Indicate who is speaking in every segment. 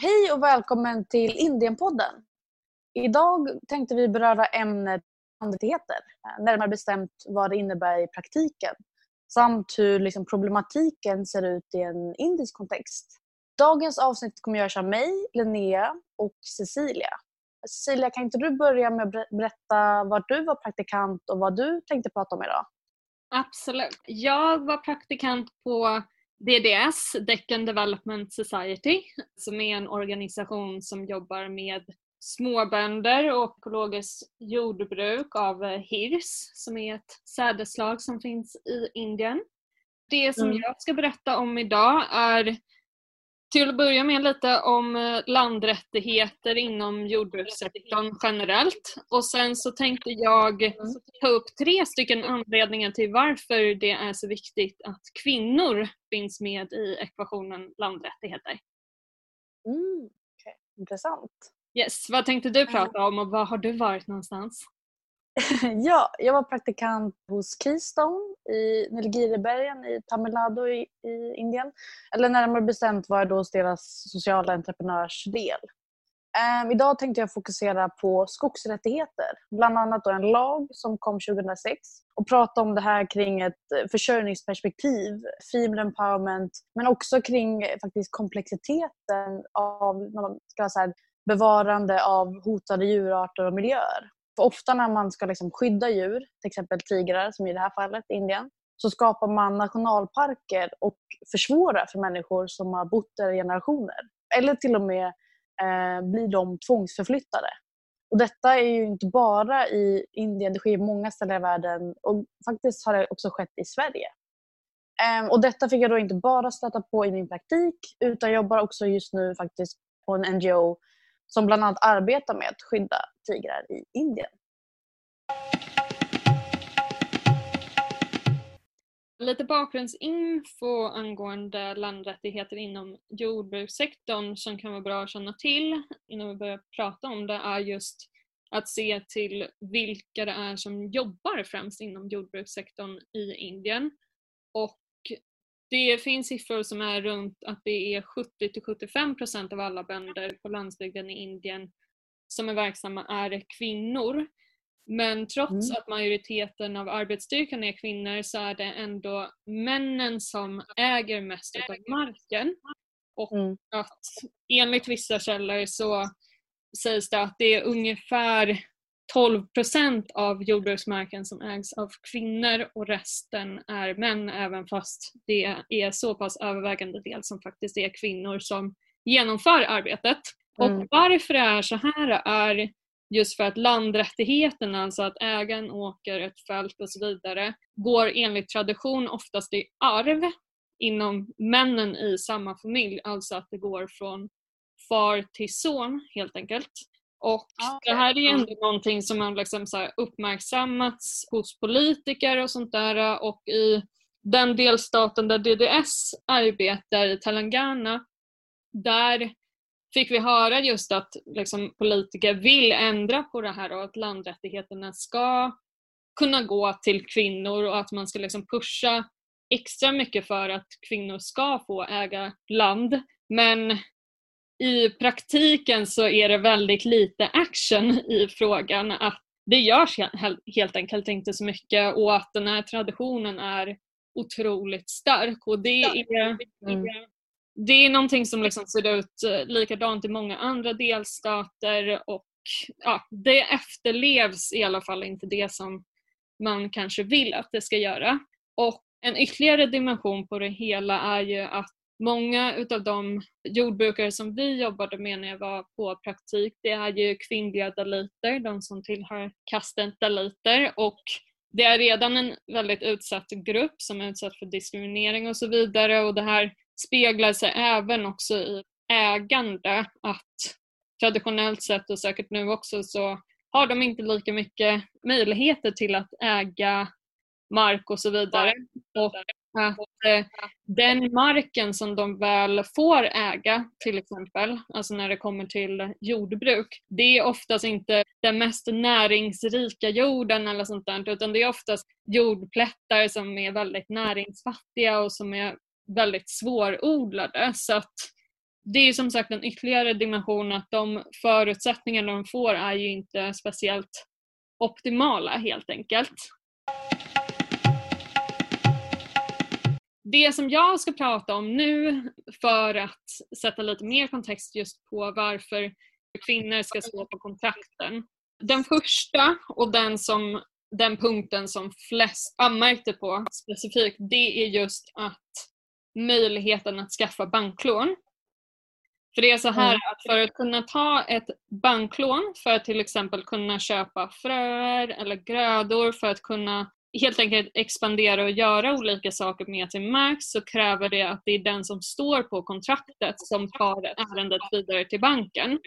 Speaker 1: Hej och välkommen till Indienpodden. Idag tänkte vi beröra ämnet handrättigheter, närmare bestämt vad det innebär i praktiken samt hur liksom, problematiken ser ut i en indisk kontext. Dagens avsnitt kommer göras av mig, Linnea och Cecilia. Cecilia, kan inte du börja med att berätta var du var praktikant och vad du tänkte prata om idag?
Speaker 2: Absolut. Jag var praktikant på DDS, Deccan Development Society, som är en organisation som jobbar med småbönder och ekologiskt jordbruk av hirs som är ett sädesslag som finns i Indien. Det som mm. jag ska berätta om idag är till att börja med lite om eh, landrättigheter inom jordbrukssektorn generellt och sen så tänkte jag ta upp tre stycken anledningar till varför det är så viktigt att kvinnor finns med i ekvationen landrättigheter.
Speaker 1: Mm, okay. Intressant.
Speaker 2: Yes, vad tänkte du prata om och var har du varit någonstans?
Speaker 1: ja, jag var praktikant hos Keystone i Nilgiribergen i Tamil Nadu i, i, Indien. Eller närmare bestämt var jag då hos deras sociala entreprenörsdel. Um, ehm, idag tänkte jag fokusera på skogsrättigheter. Bland annat då en lag som kom 2006 och prata om det här kring ett försörjningsperspektiv, female empowerment, men också kring faktiskt komplexiteten av man ska säga, bevarande av hotade djurarter och miljöer. För ofta när man ska liksom skydda djur, till exempel tigrar som i det här fallet i Indien, så skapar man nationalparker och försvårar för människor som har bott där i generationer. Eller till och med eh, blir de tvångsförflyttade. Och detta är ju inte bara i Indien, det sker i många ställen i världen och faktiskt har det också skett i Sverige. Ehm, och detta fick jag då inte bara stöta på i min praktik utan jag jobbar också just nu faktiskt på en NGO som bland annat arbetar med att skydda tigrar i Indien.
Speaker 2: Lite bakgrundsinfo angående landrättigheter inom jordbrukssektorn som kan vara bra att känna till innan vi börjar prata om det är just att se till vilka det är som jobbar främst inom jordbrukssektorn i Indien. Och det finns siffror som är runt att det är 70-75% av alla bönder på landsbygden i Indien som är verksamma är kvinnor. Men trots mm. att majoriteten av arbetsstyrkan är kvinnor så är det ändå männen som äger mest av marken. Och mm. att enligt vissa källor så sägs det att det är ungefär 12 procent av jordbruksmarken som ägs av kvinnor och resten är män även fast det är så pass övervägande del som faktiskt är kvinnor som genomför arbetet. Mm. Och varför det är så här är just för att landrättigheten, alltså att äga en åker, ett fält och så vidare, går enligt tradition oftast i arv inom männen i samma familj, alltså att det går från far till son helt enkelt. Och det här är ju ändå någonting som har liksom så uppmärksammats hos politiker och sånt där och i den delstaten där DDS arbetar, i Telangana, där fick vi höra just att liksom, politiker vill ändra på det här och att landrättigheterna ska kunna gå till kvinnor och att man ska liksom pusha extra mycket för att kvinnor ska få äga land. Men i praktiken så är det väldigt lite action i frågan. Att det görs helt enkelt inte så mycket och att den här traditionen är otroligt stark. Och det är, mm. det är någonting som liksom ser ut eh, likadant i många andra delstater och ja, det efterlevs i alla fall inte det som man kanske vill att det ska göra. Och en ytterligare dimension på det hela är ju att Många utav de jordbrukare som vi jobbade med när jag var på praktik, det är ju kvinnliga daliter, de som tillhör kasten daliter. Och det är redan en väldigt utsatt grupp som är utsatt för diskriminering och så vidare. Och det här speglar sig även också i ägande att traditionellt sett och säkert nu också så har de inte lika mycket möjligheter till att äga mark och så vidare. Och att eh, den marken som de väl får äga till exempel, alltså när det kommer till jordbruk, det är oftast inte den mest näringsrika jorden eller sånt där utan det är oftast jordplättar som är väldigt näringsfattiga och som är väldigt svårodlade. Så att det är som sagt en ytterligare dimension att de förutsättningar de får är ju inte speciellt optimala helt enkelt. Det som jag ska prata om nu för att sätta lite mer kontext just på varför kvinnor ska stå på kontrakten. Den första och den, som, den punkten som flest anmärkte på specifikt det är just att möjligheten att skaffa banklån. För det är så här mm. att för att kunna ta ett banklån för att till exempel kunna köpa fröer eller grödor för att kunna helt enkelt expandera och göra olika saker med sin mark så kräver det att det är den som står på kontraktet som tar ärendet vidare till banken.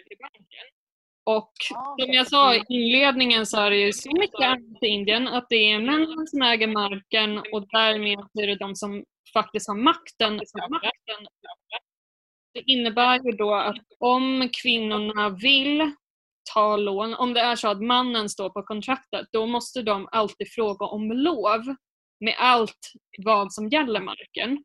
Speaker 2: Och som jag sa i inledningen så är det ju så mycket annat i Indien att det är männen som äger marken och därmed är det de som faktiskt har makten. Det innebär ju då att om kvinnorna vill ta lån, om det är så att mannen står på kontraktet, då måste de alltid fråga om lov med allt vad som gäller marken.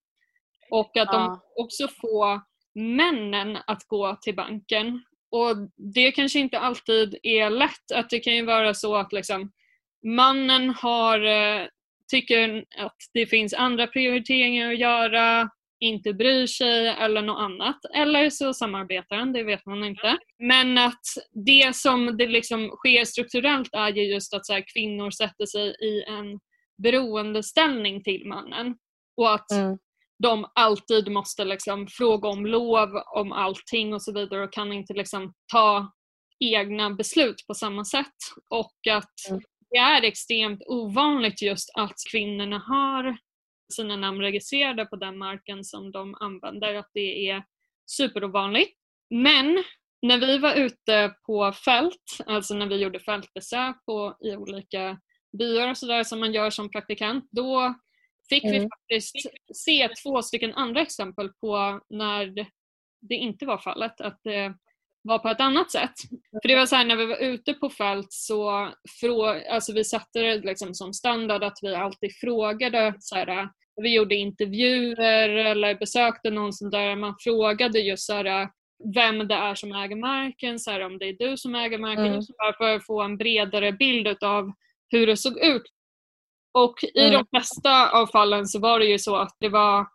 Speaker 2: Och att de också får männen att gå till banken. Och det kanske inte alltid är lätt. Att det kan ju vara så att liksom, mannen har, eh, tycker att det finns andra prioriteringar att göra inte bryr sig eller något annat. Eller så samarbetar han, det vet man inte. Men att det som det liksom sker strukturellt är ju just att så här, kvinnor sätter sig i en beroendeställning till mannen. Och att mm. de alltid måste liksom fråga om lov om allting och så vidare och kan inte liksom ta egna beslut på samma sätt. Och att mm. det är extremt ovanligt just att kvinnorna har sina namn registrerade på den marken som de använder, att det är superovanligt. Men när vi var ute på fält, alltså när vi gjorde fältbesök på, i olika byar och sådär som man gör som praktikant, då fick mm. vi faktiskt se två stycken andra exempel på när det inte var fallet. Att det var på ett annat sätt. För det var så här, när vi var ute på fält så frå, alltså vi satte det liksom som standard att vi alltid frågade så här, vi gjorde intervjuer eller besökte någon som där man frågade just så här, vem det är som äger marken, så här, om det är du som äger marken, mm. för att få en bredare bild av hur det såg ut. Och i mm. de flesta av fallen så var det ju så att det var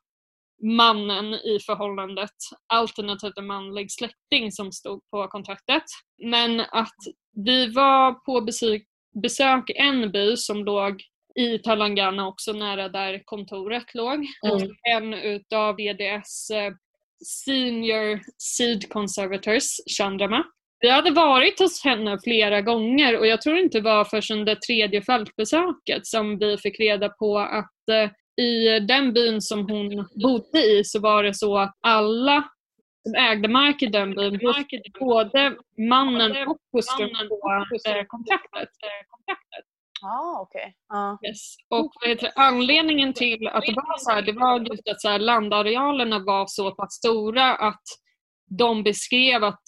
Speaker 2: mannen i förhållandet alternativt en manlig släkting som stod på kontraktet. Men att vi var på besök, besök en by som låg i Talangana också nära där kontoret låg. Mm. En utav VDS eh, Senior Seed Conservators, Chandrama. Vi hade varit hos henne flera gånger och jag tror inte det var förrän det tredje fältbesöket som vi fick reda på att eh, i den byn som hon bodde i så var det så att alla som ägde mark i den byn, både mannen och hustrun på kontraktet.
Speaker 1: Ah, okay. ah.
Speaker 2: yes. Och anledningen till att det var så här, det var just att så här, landarealerna var så pass stora att de beskrev att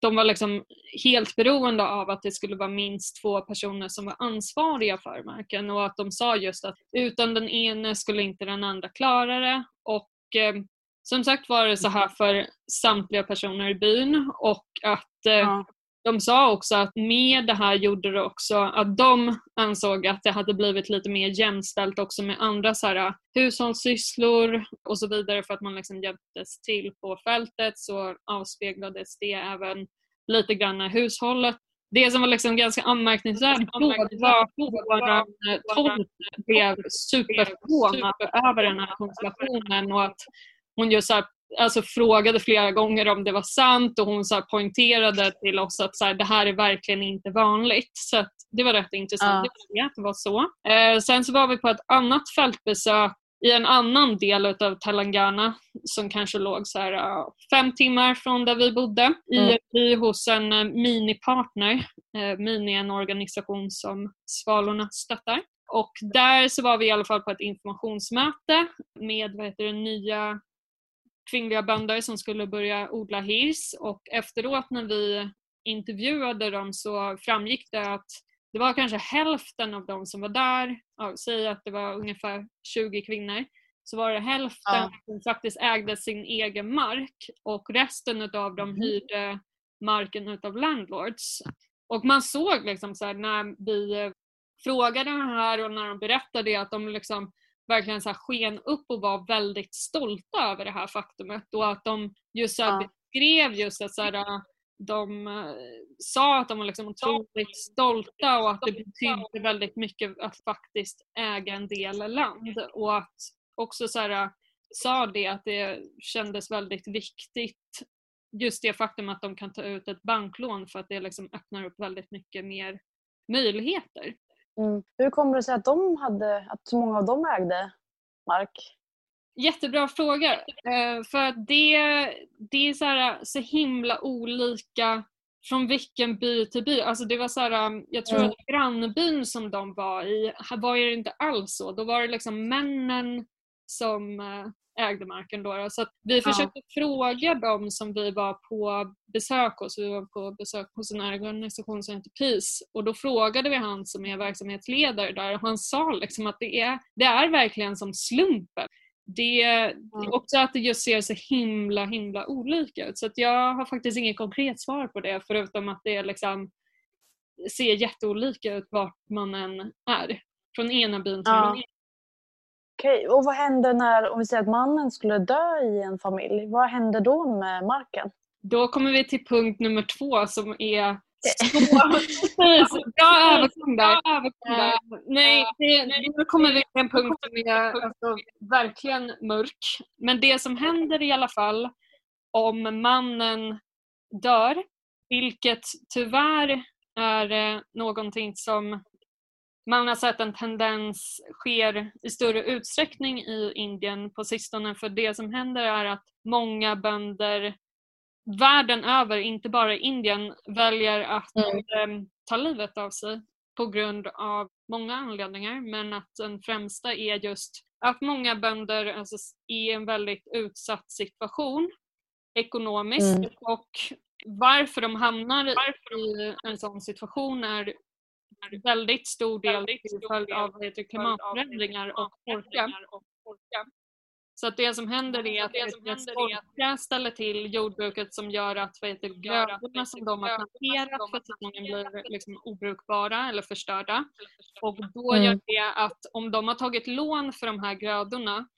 Speaker 2: de var liksom helt beroende av att det skulle vara minst två personer som var ansvariga för marken. Och att de sa just att utan den ene skulle inte den andra klara det. Och eh, som sagt var det så här för samtliga personer i byn. Och att eh, ja de sa också att med det här gjorde det också att de ansåg att det hade blivit lite mer jämställt också med andra så här, äh, hushållssysslor och så vidare för att man liksom hjälptes till på fältet så avspeglades det även lite grann i hushållet. Det som var liksom ganska anmärkningsvärt var att vår tolk blev superförvånad över den här konstellationen och att hon just så alltså frågade flera gånger om det var sant och hon så poängterade till oss att så här, det här är verkligen inte vanligt. Så det var rätt intressant ja. att det var så. Eh, sen så var vi på ett annat fältbesök i en annan del av Telangana som kanske låg så här, uh, fem timmar från där vi bodde mm. i, hos en uh, Mini-partner. Uh, Mini är en organisation som Svalorna stöttar. Och där så var vi i alla fall på ett informationsmöte med vad heter det, nya kvinnliga bönder som skulle börja odla hirs och efteråt när vi intervjuade dem så framgick det att det var kanske hälften av de som var där, ja, säg att det var ungefär 20 kvinnor, så var det hälften ja. som faktiskt ägde sin egen mark och resten utav dem mm. hyrde marken utav landlords. Och man såg liksom så när vi eh, frågade det här och när de berättade det att de liksom verkligen så här sken upp och var väldigt stolta över det här faktumet och att de just så ja. beskrev just att så här, de uh, sa att de var liksom otroligt stolta och att det betydde väldigt mycket att faktiskt äga en del land och att också så här, sa det att det kändes väldigt viktigt just det faktum att de kan ta ut ett banklån för att det liksom öppnar upp väldigt mycket mer möjligheter.
Speaker 1: Mm. Hur kommer det sig att, de hade, att så många av dem ägde mark?
Speaker 2: Jättebra fråga. Eh, för det, det är så, här, så himla olika från vilken by till by. Alltså det var så här, jag tror mm. att grannbyn som de var i var det inte alls så. Då var det liksom männen som eh, ägde marken då. Så vi försökte ja. fråga dem som vi var på besök hos. Vi var på besök hos en organisation som heter PIS och då frågade vi han som är verksamhetsledare där och han sa liksom att det är, det är verkligen som slumpen. Det, är också att det just ser så himla himla olika ut så att jag har faktiskt inget konkret svar på det förutom att det liksom ser jätteolika ut vart man än är. Från ena byn till ja.
Speaker 1: Okej, och vad händer när, om vi säger att mannen skulle dö i en familj, vad händer då med marken?
Speaker 2: Då kommer vi till punkt nummer två som är så bra övergång där. Uh, nej, det, nu kommer vi till en punkt som är alltså, verkligen mörk. Men det som händer i alla fall om mannen dör, vilket tyvärr är eh, någonting som man har sett en tendens sker i större utsträckning i Indien på sistone för det som händer är att många bönder världen över, inte bara i Indien, väljer att mm. eh, ta livet av sig på grund av många anledningar men att den främsta är just att många bönder alltså, är i en väldigt utsatt situation ekonomiskt mm. och varför de hamnar i en sån situation är väldigt stor del till följd av klimatförändringar och torka. Så att det som händer är att det torka ställer till jordbruket som gör att grödorna som de har planterat för säsongen blir liksom obrukbara eller förstörda. Och då gör mm. det att om de har tagit lån för de här grödorna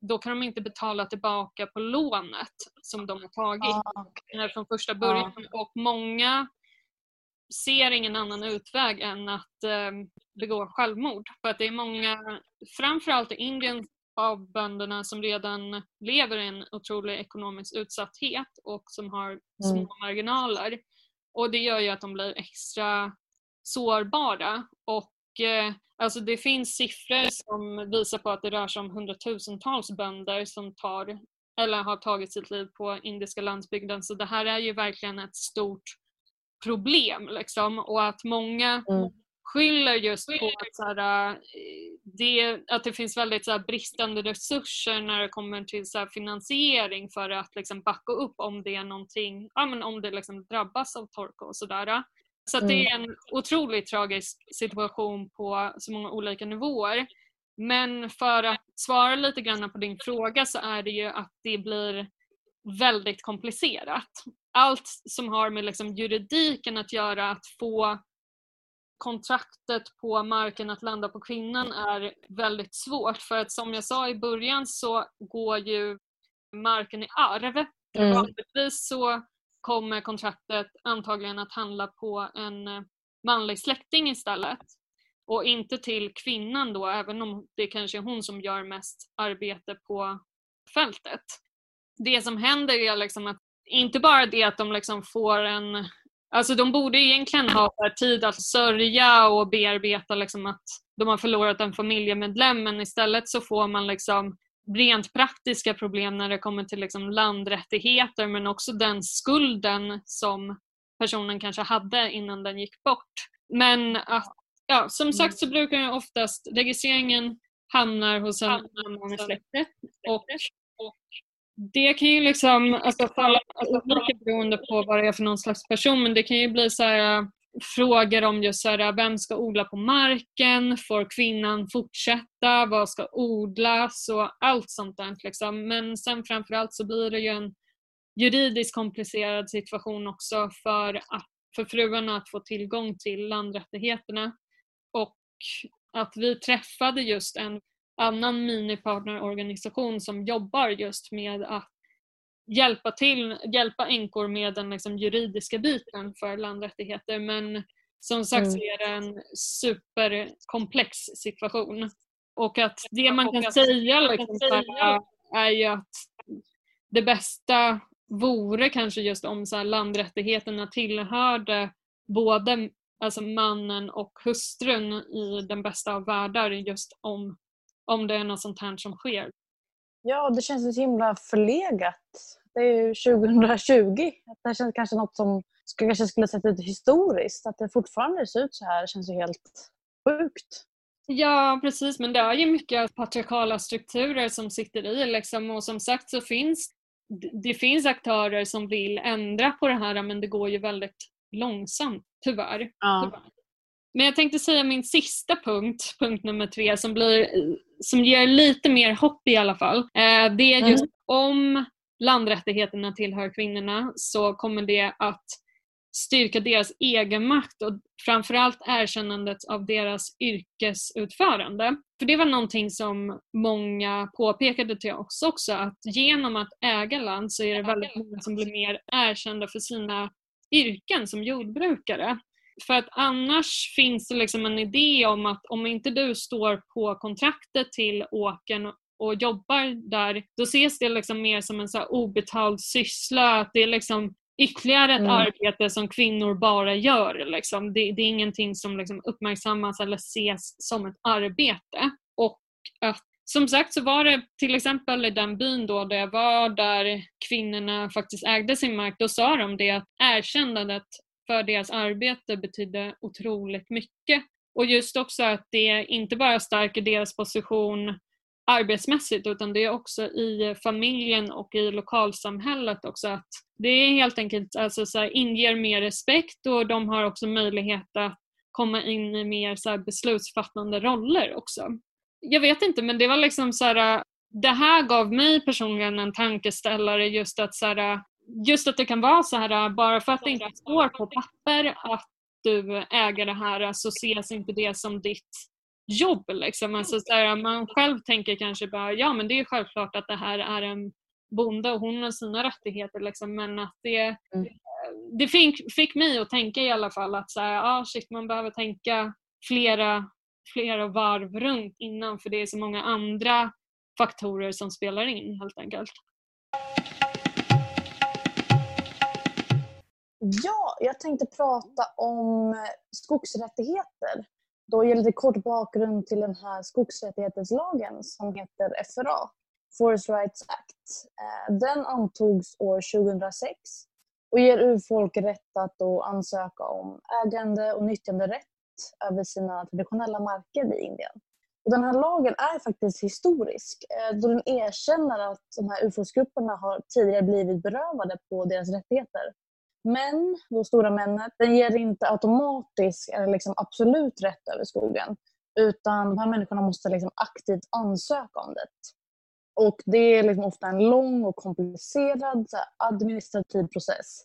Speaker 2: då kan de inte betala tillbaka på lånet som de har tagit ah, från första början. Ah. Och många ser ingen annan utväg än att eh, begå självmord. För att det är många, framförallt i Indien, av bönderna som redan lever i en otrolig ekonomisk utsatthet och som har små mm. marginaler. Och det gör ju att de blir extra sårbara. Och eh, alltså det finns siffror som visar på att det rör sig om hundratusentals bönder som tar eller har tagit sitt liv på indiska landsbygden. Så det här är ju verkligen ett stort problem liksom och att många mm. skyller just på att, så här, eh, det, att det finns väldigt så här, bristande resurser när det kommer till så här, finansiering för att liksom, backa upp om det är någonting, ja, men om det liksom, drabbas av torka och sådär. Så det mm. är en otroligt tragisk situation på så många olika nivåer. Men för att svara lite grann på din fråga så är det ju att det blir väldigt komplicerat. Allt som har med liksom juridiken att göra, att få kontraktet på marken att landa på kvinnan är väldigt svårt för att som jag sa i början så går ju marken i arv. Mm. Vanligtvis så kommer kontraktet antagligen att handla på en manlig släkting istället och inte till kvinnan då även om det kanske är hon som gör mest arbete på fältet det som händer är liksom att inte bara det att de liksom får en Alltså de borde egentligen ha tid att sörja och bearbeta liksom att de har förlorat en familjemedlem men istället så får man liksom rent praktiska problem när det kommer till liksom landrättigheter men också den skulden som personen kanske hade innan den gick bort. Men att, ja, som sagt så brukar ju oftast registreringen hamnar hos en annan i släktet och det kan ju liksom alltså, falla alltså, olika beroende på vad det är för någon slags person men det kan ju bli så här äh, frågor om just så här, äh, vem ska odla på marken, får kvinnan fortsätta, vad ska odlas och allt sånt där. Liksom. Men sen framförallt så blir det ju en juridiskt komplicerad situation också för, att, för fruarna att få tillgång till landrättigheterna. Och att vi träffade just en annan minipartnerorganisation som jobbar just med att hjälpa till, hjälpa änkor med den liksom juridiska biten för landrättigheter men som sagt mm. så är det en superkomplex situation. Och att det man kan säga liksom, är ju att det bästa vore kanske just om så här, landrättigheterna tillhörde både alltså mannen och hustrun i den bästa av världar just om, om det är något sånt här som sker.
Speaker 1: Ja, det känns så himla förlegat. Det är ju 2020. Det känns kanske något som skulle, kanske skulle sett ut historiskt. Att det fortfarande ser ut så här känns ju helt sjukt.
Speaker 2: Ja precis men det är ju mycket patriarkala strukturer som sitter i liksom. och som sagt så finns det finns aktörer som vill ändra på det här men det går ju väldigt långsamt tyvärr. Ja. tyvärr. Men jag tänkte säga min sista punkt, punkt nummer tre, som, blir, som ger lite mer hopp i alla fall. Eh, det är just mm. om landrättigheterna tillhör kvinnorna så kommer det att styrka deras egenmakt och framförallt erkännandet av deras yrkesutförande. För det var någonting som många påpekade till oss också att genom att äga land så är det väldigt många som blir mer erkända för sina yrken som jordbrukare. För att annars finns det liksom en idé om att om inte du står på kontraktet till åken och jobbar där, då ses det liksom mer som en så obetald syssla. Att det är liksom ytterligare ett mm. arbete som kvinnor bara gör. Liksom. Det, det, är ingenting som liksom uppmärksammas eller ses som ett arbete. Och att, som sagt så var det till exempel i den byn då där jag var där kvinnorna faktiskt ägde sin mark, då sa de det att erkännandet för deras arbete betydde otroligt mycket. Och just också att det inte bara stärker deras position arbetsmässigt utan det är också i familjen och i lokalsamhället också att det är helt enkelt alltså så här, inger mer respekt och de har också möjlighet att komma in i mer så här, beslutsfattande roller också. Jag vet inte men det var liksom så här, det här gav mig personligen en tankeställare just att så här, just att det kan vara så här bara för att det inte står på papper att du äger det här så ses inte det som ditt jobb. Liksom. Alltså, så här, man själv tänker kanske bara ja men det är självklart att det här är en bonde och hon har sina rättigheter liksom, men att det, mm. det fick, fick mig att tänka i alla fall att så här, ah, shit, man behöver tänka flera, flera varv runt innan för det är så många andra faktorer som spelar in helt enkelt.
Speaker 1: Ja, jag tänkte prata om eh, skogsrättigheter. Då ger lite kort bakgrund till den här skogsrättighetslagen som heter FRA, Forest Rights Act. Eh, den antogs år 2006 och ger urfolk rätt att då ansöka om ägande och nyttjanderätt över sina traditionella marker i Indien. Och den här lagen är faktiskt historisk eh, då den erkänner att de här urfolksgrupperna har tidigare blivit berövade på deras rättigheter men, då stora männet, den ger inte automatiskt eller liksom absolut rätt över skogen. Utan de här människorna måste liksom aktivt ansöka om det. Och det är liksom ofta en lång och komplicerad administrativ process.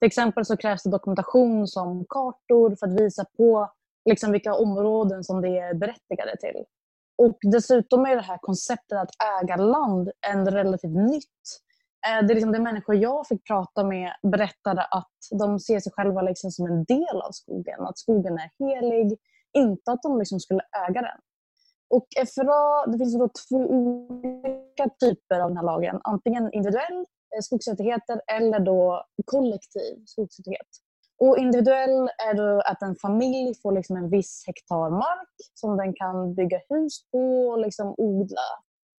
Speaker 1: Till exempel så krävs det dokumentation som kartor för att visa på liksom vilka områden som det är berättigade till. Och dessutom är det här konceptet att äga land en relativt nytt Eh, det, är liksom det människor jag fick prata med berättade att de ser sig själva liksom som en del av skogen. Att skogen är helig, inte att de liksom skulle äga den. Och FRA, det finns då två olika typer av den här lagen. Antingen individuell eh, skogsrättigheter eller då kollektiv skogsrättighet. Och individuell är då att en familj får liksom en viss hektar mark som den kan bygga hus på och liksom odla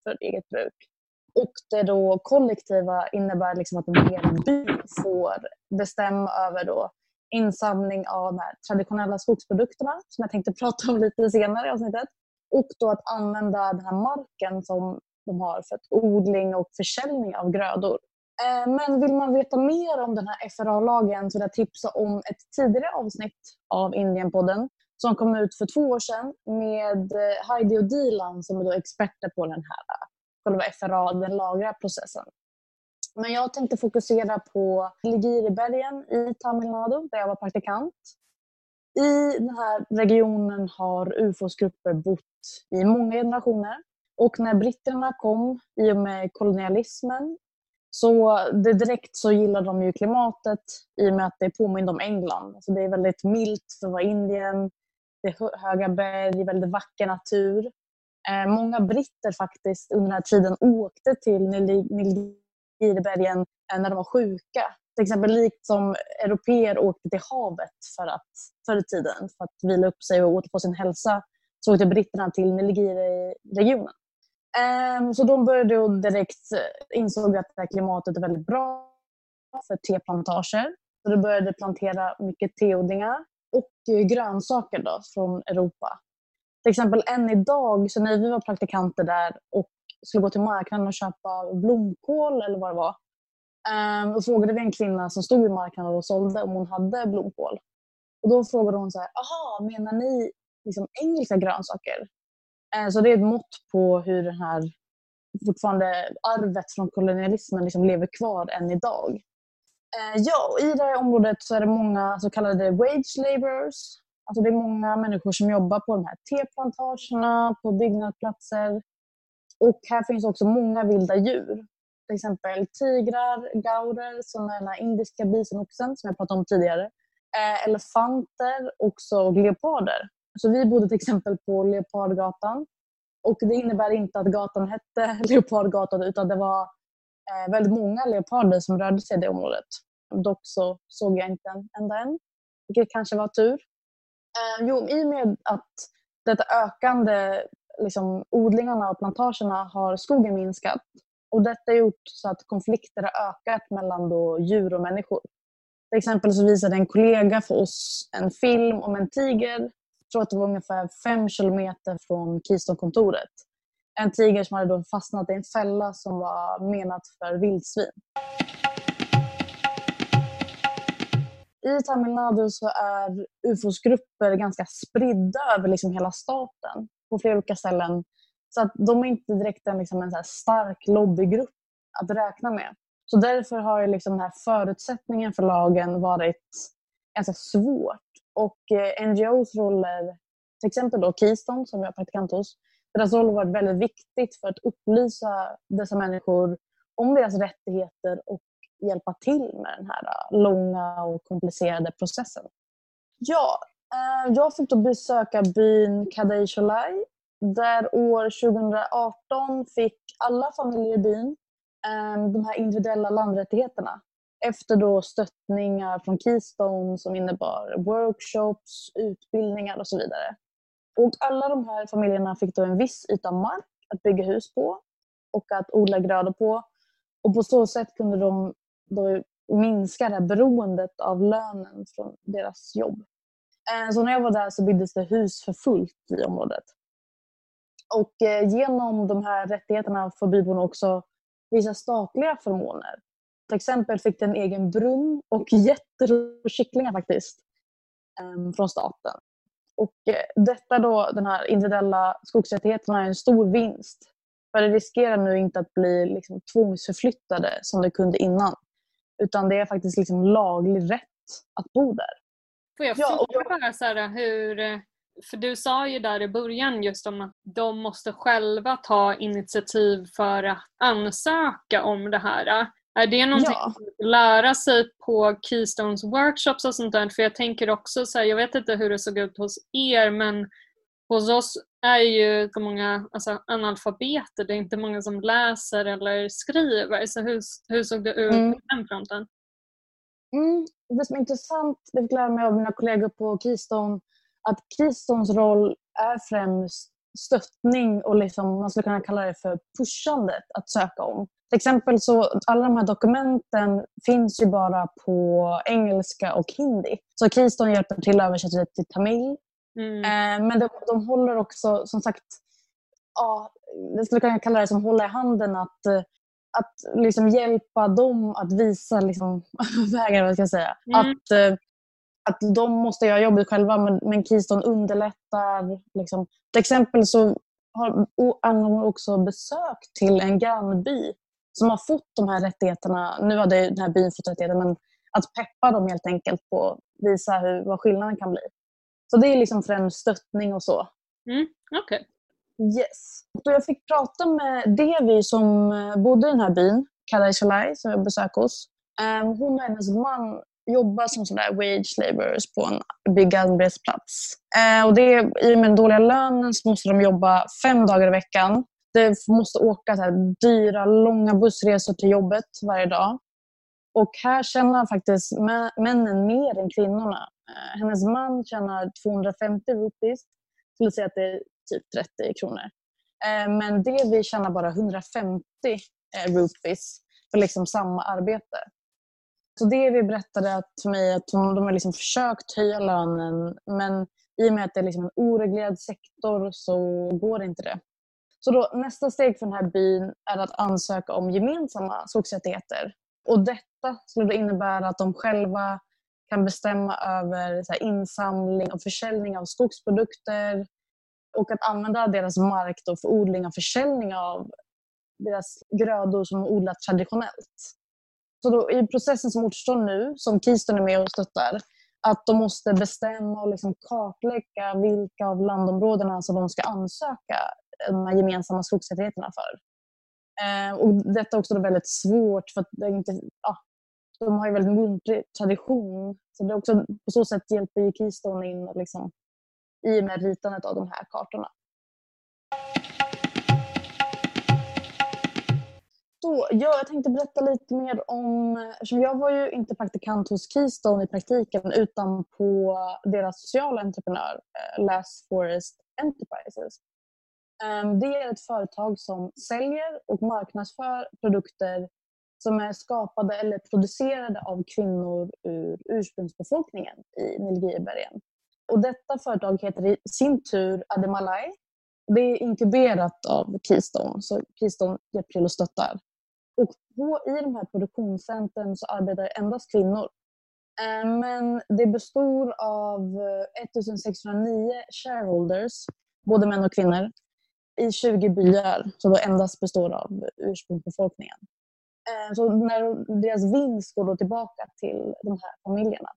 Speaker 1: för eget bruk. Och det då kollektiva innebär liksom att en hel by får bestämma över då insamling av de här traditionella skogsprodukterna som jag tänkte prata om lite senare i avsnittet. Och då att använda den här marken som de har för odling och försäljning av grödor. Eh, men vill man veta mer om den här FRA-lagen så vill jag tipsa om ett tidigare avsnitt av Indienpodden som kom ut för två år sedan med eh, Heidi och Dilan som är då experter på den här själva FRA, den lagliga processen. Men jag tänkte fokusera på Ligiribergen i Tamil Nadu där jag var praktikant. I den här regionen har UFOs-grupper bott i många generationer. Och när britterna kom i och med kolonialismen så det direkt så gillar de ju klimatet i och med att det påminner om England. Så det är väldigt milt för att vara Indien. Det är höga berg, väldigt vacker natur. Eh, många britter faktiskt under den här tiden åkte till Nilgiribergen eh, när de var sjuka. Till exempel likt som europeer åkte till havet för att, förr i tiden för att vila upp sig och återfå sin hälsa så åkte britterna till Nilgiri-regionen. Ehm, så de började direkt eh, insåg att det här klimatet är väldigt bra för teplantager. Så de började plantera mycket teodlingar och grönsaker då, från Europa. Till exempel än idag, så när vi var praktikanter där och skulle gå till marknaden och köpa blomkål eller vad det var. Ehm, um, och frågade vi en kvinna som stod i marknaden och sålde om hon hade blomkål. Och då frågade hon så här, aha, menar ni liksom engelska grönsaker? Uh, så det är ett mått på hur det här fortfarande arvet från kolonialismen liksom lever kvar än idag. Uh, ja, i det här området så är det många så kallade wage laborers Alltså det är många människor som jobbar på de här teplantagerna, på byggnadsplatser. Och här finns också många vilda djur. Till exempel tigrar, gaurer, som är den här indiska bisonoxen som jag pratade om tidigare. Eh, elefanter också, och leoparder. Så vi bodde till exempel på Leopardgatan. Och det innebär inte att gatan hette Leopardgatan utan det var eh, väldigt många leoparder som rörde sig i det området. Dock så såg jag inte en enda än, vilket kanske var tur. Eh, jo, i och med att detta ökande liksom, odlingarna och plantagerna har skogen minskat. Och detta har gjort så att konflikter har ökat mellan då djur och människor. Till exempel så visade en kollega för oss en film om en tiger. Jag tror att det var ungefär fem kilometer från Keystone-kontoret. En tiger som hade då fastnat i en fälla som var menat för vildsvin i Tamil Nadu så är UFOs-grupper ganska spridda över liksom hela staten på flera olika ställen. Så att de är inte direkt en, liksom en så stark lobbygrupp att räkna med. Så därför har liksom den här förutsättningen för lagen varit ganska svårt. Och eh, NGOs roller, till exempel då Keystone som jag är praktikant hos, deras roll har varit väldigt viktigt för att upplysa dessa människor om deras rättigheter och hjälpa till med den här äh, långa och komplicerade processen. Ja, äh, jag fick då besöka byn Kadej Cholai där år 2018 fick alla familjer i byn ähm, de här individuella landrättigheterna efter då stöttningar från Keystone som innebar workshops, utbildningar och så vidare. Och alla de här familjerna fick då en viss yta mark att bygga hus på och att odla grödor på. Och på så sätt kunde de då minska det här beroendet av lönen från deras jobb. Eh, så när jag var där så byggdes det hus för fullt i området. Och eh, genom de här rättigheterna får byborna också vissa statliga förmåner. Till exempel fick de en egen brunn och getter och kycklingar faktiskt ehm, från staten. Och eh, detta då, den här individuella skogsrättigheterna är en stor vinst. För det riskerar nu inte att bli liksom tvångsförflyttade som det kunde innan. Utan det är faktiskt liksom laglig rätt att bo där.
Speaker 2: Får jag ja, fråga jag... bara så här, hur, för du sa ju där i början just om att de måste själva ta initiativ för att ansöka om det här. Är det någonting ja. att lära sig på Keystones workshops och sånt där? För jag tänker också så här, jag vet inte hur det såg ut hos er men hos oss är ju så många alltså, analfabeter. Det är inte många som läser eller skriver. Så hur, hur såg det ut mm. på den fronten?
Speaker 1: Mm. Det som är intressant, det fick lära mig av mina kollegor på Keystone, att Keystones roll är främst stöttning och liksom, man skulle kunna kalla det för pushandet att söka om. Till exempel så alla de här dokumenten finns ju bara på engelska och hindi. Så Keystone hjälper till att översätta det till tamil Mm. Eh, men de, de håller också, som sagt, ja, det skulle kunna kalla det som hålla i handen att eh, att liksom hjälpa dem att visa liksom, vägar, vad ska jag säga.
Speaker 2: Mm.
Speaker 1: Att, eh, att de måste göra jobbet själva men, men Keystone underlättar. Liksom. Till exempel så har Angon också besök till en grannby som har fått de här rättigheterna. Nu har den här byn fått rättigheter men att peppa dem helt enkelt på visa hur, vad skillnaden kan bli. Så det är liksom främst stöttning och så.
Speaker 2: Mm. Okej.
Speaker 1: Yes. Så jag fick prata med Devi som eh, bodde i den här byn, Kadai Shalai, som jag besökte hos. Eh, Hon och hennes man jobbar som sådär wage laborers på en byggarbetsplats. Eh, och det, I och med den dåliga lönen så måste de jobba fem dagar i veckan. De måste åka så dyra, långa bussresor till jobbet varje dag. Och här tjänar faktiskt männen mer än kvinnorna. Eh, hennes man tjänar 250 rupees. Det skulle säga att det är typ 30 kronor. Eh, men det vi tjänar bara 150 eh, rupees för liksom samma arbete. Så det vi berättade att för mig att de, de har liksom försökt höja lönen men i och med att det är liksom en oreglerad sektor så går inte det. Så då, nästa steg för den här byn är att ansöka om gemensamma skogsrättigheter. Och detta skulle då innebära att de själva kan bestämma över så här, insamling och försäljning av skogsprodukter och att använda deras mark då för odling och försäljning av deras grödor som de odlat traditionellt. Så då, i processen som återstår nu, som Keystone är med och stöttar, att de måste bestämma och liksom kartlägga vilka av landområdena som de ska ansöka de här gemensamma skogsrättigheterna för. Eh, och detta är också väldigt svårt för att det är inte, ja, de har ju väldigt muntlig tradition. Så det är också, på så sätt hjälper ju Keystone in liksom, i och med ritandet av de här kartorna. Så, ja, jag tänkte berätta lite mer om... Eftersom jag var ju inte praktikant hos Keystone i praktiken utan på deras sociala entreprenör, eh, Last Forest Enterprises. Ehm, det är ett företag som säljer och marknadsför produkter som är skapade eller producerade av kvinnor ur ursprungsbefolkningen i Nilgiribergen. Och detta företag heter i sin tur Ademalai. Det är inkuberat av Keystone, så Keystone hjälper till och stöttar. Och på, i de här produktionscentren så arbetar endast kvinnor. Ehm, men det består av eh, 1609 shareholders, både män och kvinnor, i 20 byar som då endast består av ursprungsbefolkningen. Eh, så när deras vinst går då tillbaka till de här familjerna.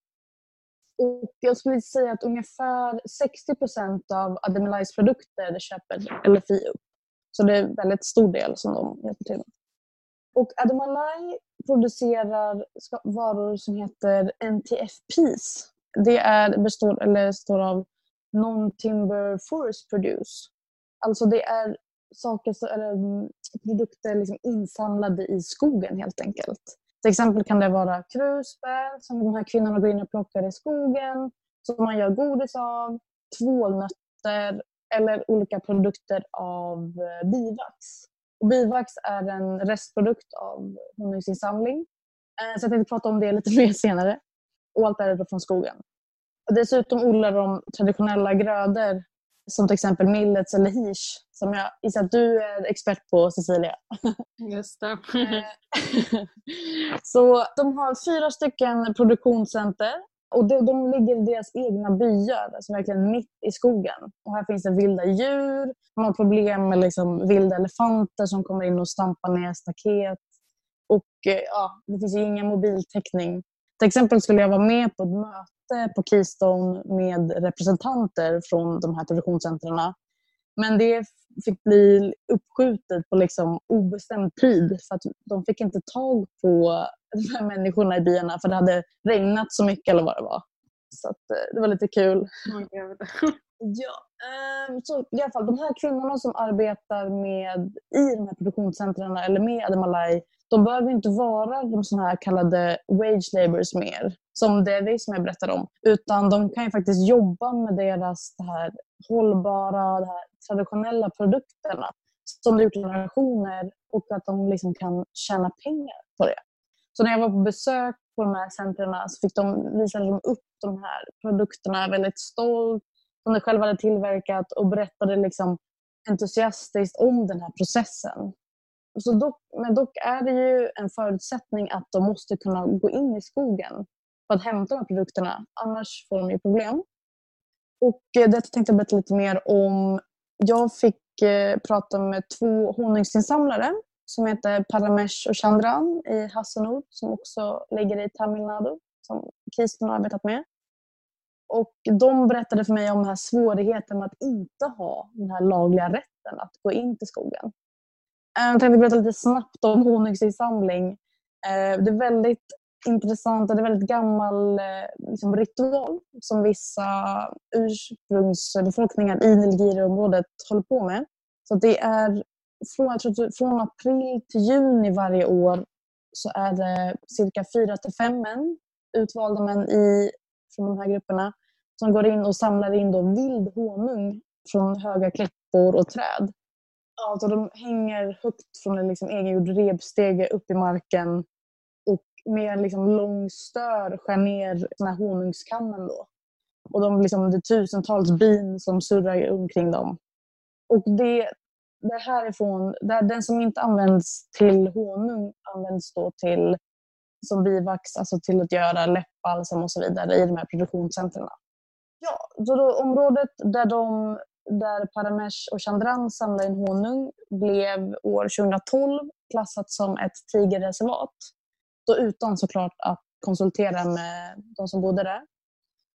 Speaker 1: Och jag skulle säga att ungefär 60 procent av Ademilais produkter köper LFI upp. Så det är en väldigt stor del som de hjälper till med. Och Ademalai producerar varor som heter NTFPs. Det är, består, eller består av Non-Timber Forest Produce. Alltså det är saker, så- eller mm, produkter liksom insamlade i skogen helt enkelt. Till exempel kan det vara krusbär som de här kvinnorna går in och plockar i skogen, som man gör godis av, tvålnötter eller olika produkter av eh, bivax. Och bivax är en restprodukt av honungsinsamling. Eh, så jag tänkte prata om det lite mer senare. Och allt är från skogen. Och dessutom odlar de traditionella grödor som till exempel millets eller hirs som jag gissar att du är expert på Cecilia.
Speaker 2: Just det.
Speaker 1: Eh, Så de har fyra stycken produktionscenter och de, de ligger i deras egna byar, alltså verkligen mitt i skogen. Och här finns det vilda djur, de har problem med liksom vilda elefanter som kommer in och stampar ner staket. Och eh, ja, det finns ju ingen mobiltäckning. Till exempel skulle jag vara med på ett möte på Keystone med representanter från de här produktionscentrarna. Men det fick bli uppskjutet på liksom obestämd tid för att de fick inte tag på de här människorna i byarna för det hade regnat så mycket eller vad det var. Så att, eh, det var lite kul.
Speaker 2: Gud.
Speaker 1: Ja, ehm, så i alla fall de här kvinnorna som arbetar med i de här produktionscentren eller med Ademalai, de behöver inte vara de såna här kallade wage laborers mer, som det vi som jag berättade om, utan de kan ju faktiskt jobba med deras det här hållbara, det här traditionella produkterna som de gjort i generationer och att de liksom kan tjäna pengar på det. Så när jag var på besök på de här centren så fick de, visade de liksom upp de här produkterna väldigt stolt som de själva hade tillverkat och berättade liksom entusiastiskt om den här processen. så dock, men dock är det ju en förutsättning att de måste kunna gå in i skogen på att hämta de här produkterna. Annars får de ju problem. Och eh, detta tänkte jag berätta lite mer om. Jag fick eh, prata med två honungsinsamlare som heter Paramesh och Chandran i Hassanur som också ligger i Tamil Nadu som Kirsten har arbetat med. Och de berättade för mig om den här svårigheten med att inte ha den här lagliga rätten att gå in till skogen. Eh, jag tänkte berätta lite snabbt om honungsinsamling. Det är väldigt intressant och det är väldigt gammal eh, liksom, ritual som vissa ursprungsbefolkningar i Nilgiri-området håller på med. Så det är från, från april till juni varje år så är det cirka fyra till fem män, utvalda män i, från de här grupperna, som går in och samlar in då vild honung från höga klippor och träd. Ja, så de hänger högt från en liksom egengjord repstege upp i marken med en liksom lång stör skär ner den här honungskammen. Då. Och de, liksom, det är tusentals bin som surrar omkring dem. Och det, det härifrån, det, den som inte används till honung används då till som bivax, alltså till att göra läppbalsam och så vidare i de här produktionscentren. Ja, så då, området där, de, där Paramesh och Chandran samlade in honung blev år 2012 klassat som ett tigerreservat. Då utan såklart att konsultera med de som bodde där.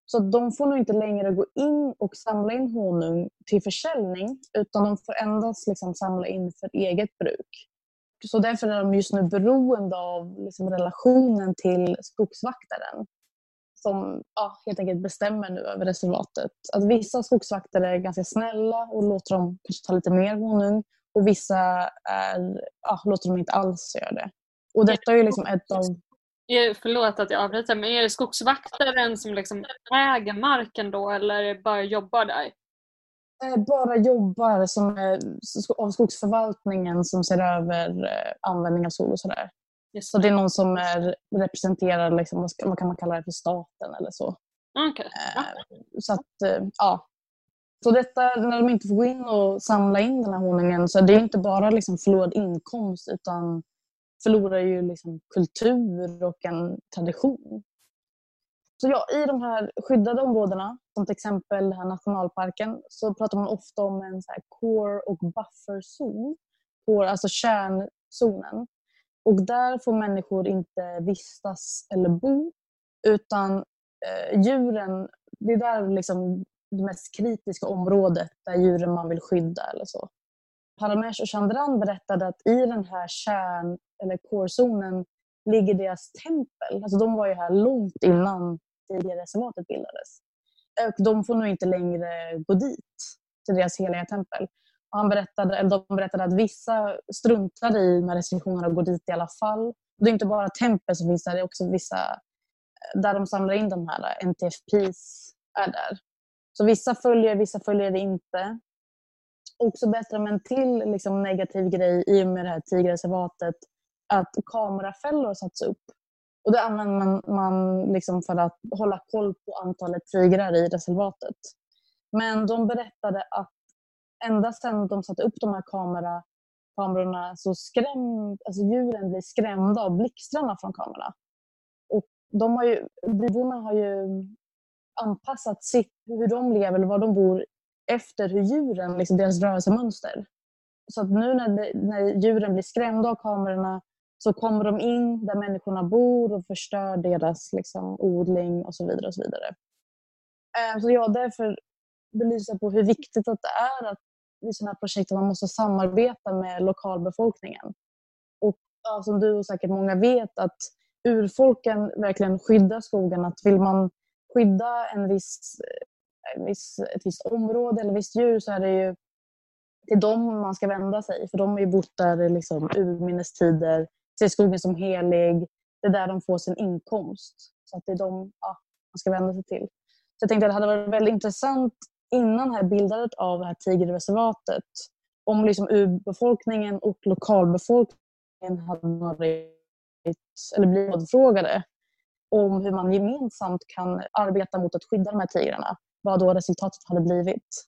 Speaker 1: Så de får nog inte längre gå in och samla in honung till försäljning utan de får endast liksom samla in för eget bruk. Så därför är de just nu beroende av liksom relationen till skogsvaktaren som ja, helt enkelt bestämmer nu över reservatet. Att vissa skogsvakter är ganska snälla och låter dem kanske ta lite mer honung och vissa är, ja, låter dem inte alls göra det. Och detta är ju liksom ett av
Speaker 2: Förlåt att jag avbryter, men är det skogsvaktaren som liksom äger marken då eller bara jobbar där?
Speaker 1: Eh, bara jobbar som är av skogsförvaltningen som ser över eh, användning av sol och sådär. Så det är någon som är, representerar, liksom, vad kan man kalla det för, staten eller så.
Speaker 2: Okay. Ja.
Speaker 1: Eh, så att, ja. Så detta, när de inte får gå in och samla in den här honungen så är det inte bara liksom förlorad inkomst utan förlorar ju liksom kultur och en tradition. Så ja, I de här skyddade områdena, som till exempel den här nationalparken, så pratar man ofta om en så core och bufferzon. Core, alltså kärnzonen. Och där får människor inte vistas eller bo, utan eh, djuren, det är där liksom det mest kritiska området där djuren man vill skydda eller så. Paramesh och Chandran berättade att i den här kärn eller core-zonen ligger deras tempel. Alltså de var ju här långt innan reservatet bildades. Och de får nog inte längre gå dit, till deras heliga tempel. Och han berättade, eller de berättade att vissa struntade i med restriktionerna och går dit i alla fall. Det är inte bara tempel som finns där, det är också vissa eh, där de samlar in de här eh, NTFPs är där. Så vissa följer, vissa följer det inte. Också bättre med en till liksom, negativ grej i och med det här tigerreservatet att kamerafällor satts upp. Och det använder man, man liksom för att hålla koll på antalet tigrar i reservatet. Men de berättade att ända sedan de satte upp de här kamera, kamerorna så skrämd, alltså djuren blir skrämda av blixtarna från kamerorna. Och de har ju, byborna har ju anpassat sitt, hur de lever eller var de bor efter hur djuren, liksom deras rörelsemönster. Så att nu när, när djuren blir skrämda av kamerorna så kommer de in där människorna bor och förstör deras liksom, odling och så vidare. och Så vidare. Eh, så jag därför belysa på hur viktigt att det är att i sådana här projekt man måste samarbeta med lokalbefolkningen. Och ja, som du och säkert många vet att urfolken verkligen skyddar skogen. Att vill man skydda en viss, viss, ett visst område eller visst djur så är det ju till dem man ska vända sig. För de har ju bott där liksom urminnes tider ser skogen som helig. Det är där de får sin inkomst. Så att det är dem ja, man ska vända sig till. Så jag tänkte att det hade varit väldigt intressant innan här bildandet av det här tigerreservatet om liksom urbefolkningen och lokalbefolkningen hade varit eller blivit rådfrågade om hur man gemensamt kan arbeta mot att skydda de här tigrarna. Vad då resultatet hade blivit.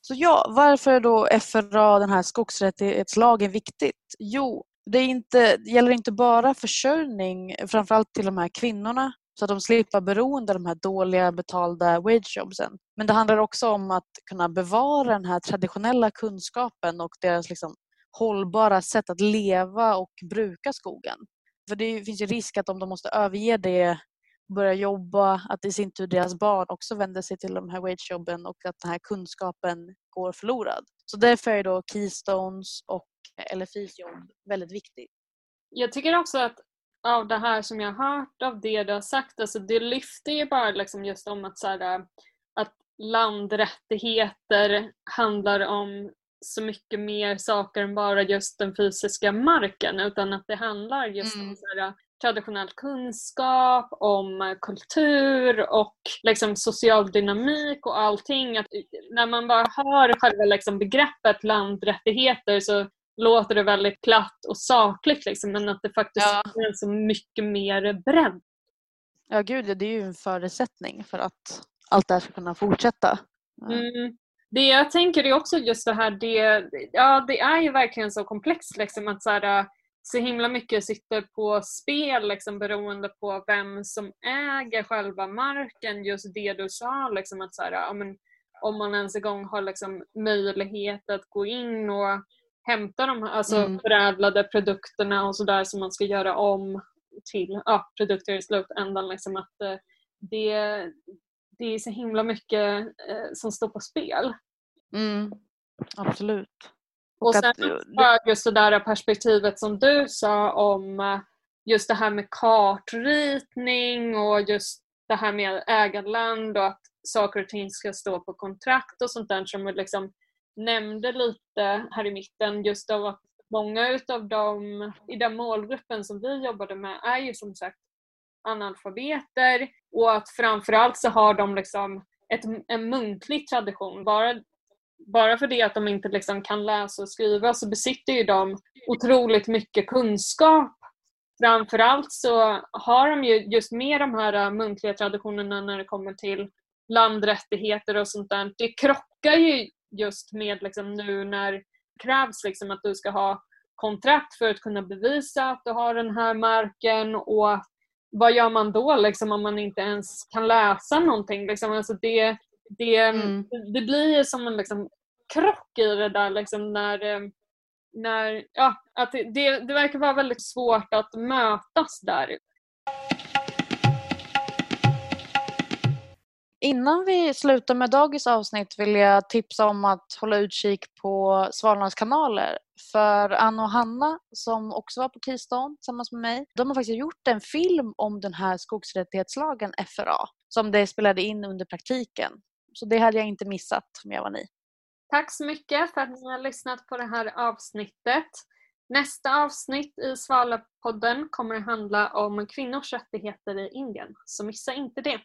Speaker 3: Så ja, varför är då FRA, den här skogsrättighetslagen, viktigt? Jo, det, inte, det gäller inte bara försörjning, framförallt till de här kvinnorna, så att de slipper beroende av de här dåliga betalda wagejobsen. Men det handlar också om att kunna bevara den här traditionella kunskapen och deras liksom hållbara sätt att leva och bruka skogen. För det finns ju risk att om de måste överge det börja jobba, att i sin tur deras barn också vänder sig till de här wagejobben och att den här kunskapen går förlorad. Så därför är då Keystones och LFIs jobb väldigt viktigt.
Speaker 2: Jag tycker också att av det här som jag har hört av det du har sagt, alltså det lyfter ju bara liksom just om att, så här, att landrättigheter handlar om så mycket mer saker än bara just den fysiska marken utan att det handlar just mm. om så här, traditionell kunskap, om kultur och liksom social dynamik och allting. Att när man bara hör själva liksom begreppet landrättigheter så låter det väldigt platt och sakligt liksom, men att det faktiskt ja. är så mycket mer bredd.
Speaker 3: Ja gud, det är ju en förutsättning för att allt det här ska kunna fortsätta.
Speaker 2: Mm. Det jag tänker är också just det här, det, ja, det är ju verkligen så komplext liksom, att så, här, så himla mycket sitter på spel liksom, beroende på vem som äger själva marken. Just det du sa, liksom, att så här, ja, men, om man ens en gång har liksom, möjlighet att gå in och hämta de här alltså, mm. förädlade produkterna och sådär som man ska göra om till ja, produkter i slutändan. Liksom, att, eh, det, det är så himla mycket eh, som står på spel.
Speaker 3: Mm. Absolut.
Speaker 2: Och, sen att, just det där perspektivet som du sa om eh, just det här med kartritning och just det här med ägarland och att saker och ting ska stå på kontrakt och sånt där som vi liksom nämnde lite här i mitten just av att många utav dem i den målgruppen som vi jobbade med är ju som sagt analfabeter och att framförallt så har de liksom ett, en muntlig tradition. Bara bara för det att de inte liksom kan läsa och skriva så besitter ju de otroligt mycket kunskap. Framförallt så har de ju just med de här äh, muntliga traditionerna när det kommer till landrättigheter och sånt där. Det krockar ju just med liksom nu när det krävs liksom att du ska ha kontrakt för att kunna bevisa att du har den här marken och vad gör man då liksom om man inte ens kan läsa någonting? Liksom, alltså det, det, mm. det blir som en liksom krock i det där liksom när, eh, när ja, att det, det verkar vara väldigt svårt att mötas där.
Speaker 3: Innan vi slutar med dagens avsnitt vill jag tipsa om att hålla utkik på Svalornas kanaler. För Anna och Hanna, som också var på Keystone tillsammans med mig, de har faktiskt gjort en film om den här skogsrättighetslagen FRA, som de spelade in under praktiken. Så det hade jag inte missat om jag var ni.
Speaker 2: Tack så mycket för att ni har lyssnat på det här avsnittet. Nästa avsnitt i Svalapodden kommer att handla om kvinnors rättigheter i Indien, så missa inte det.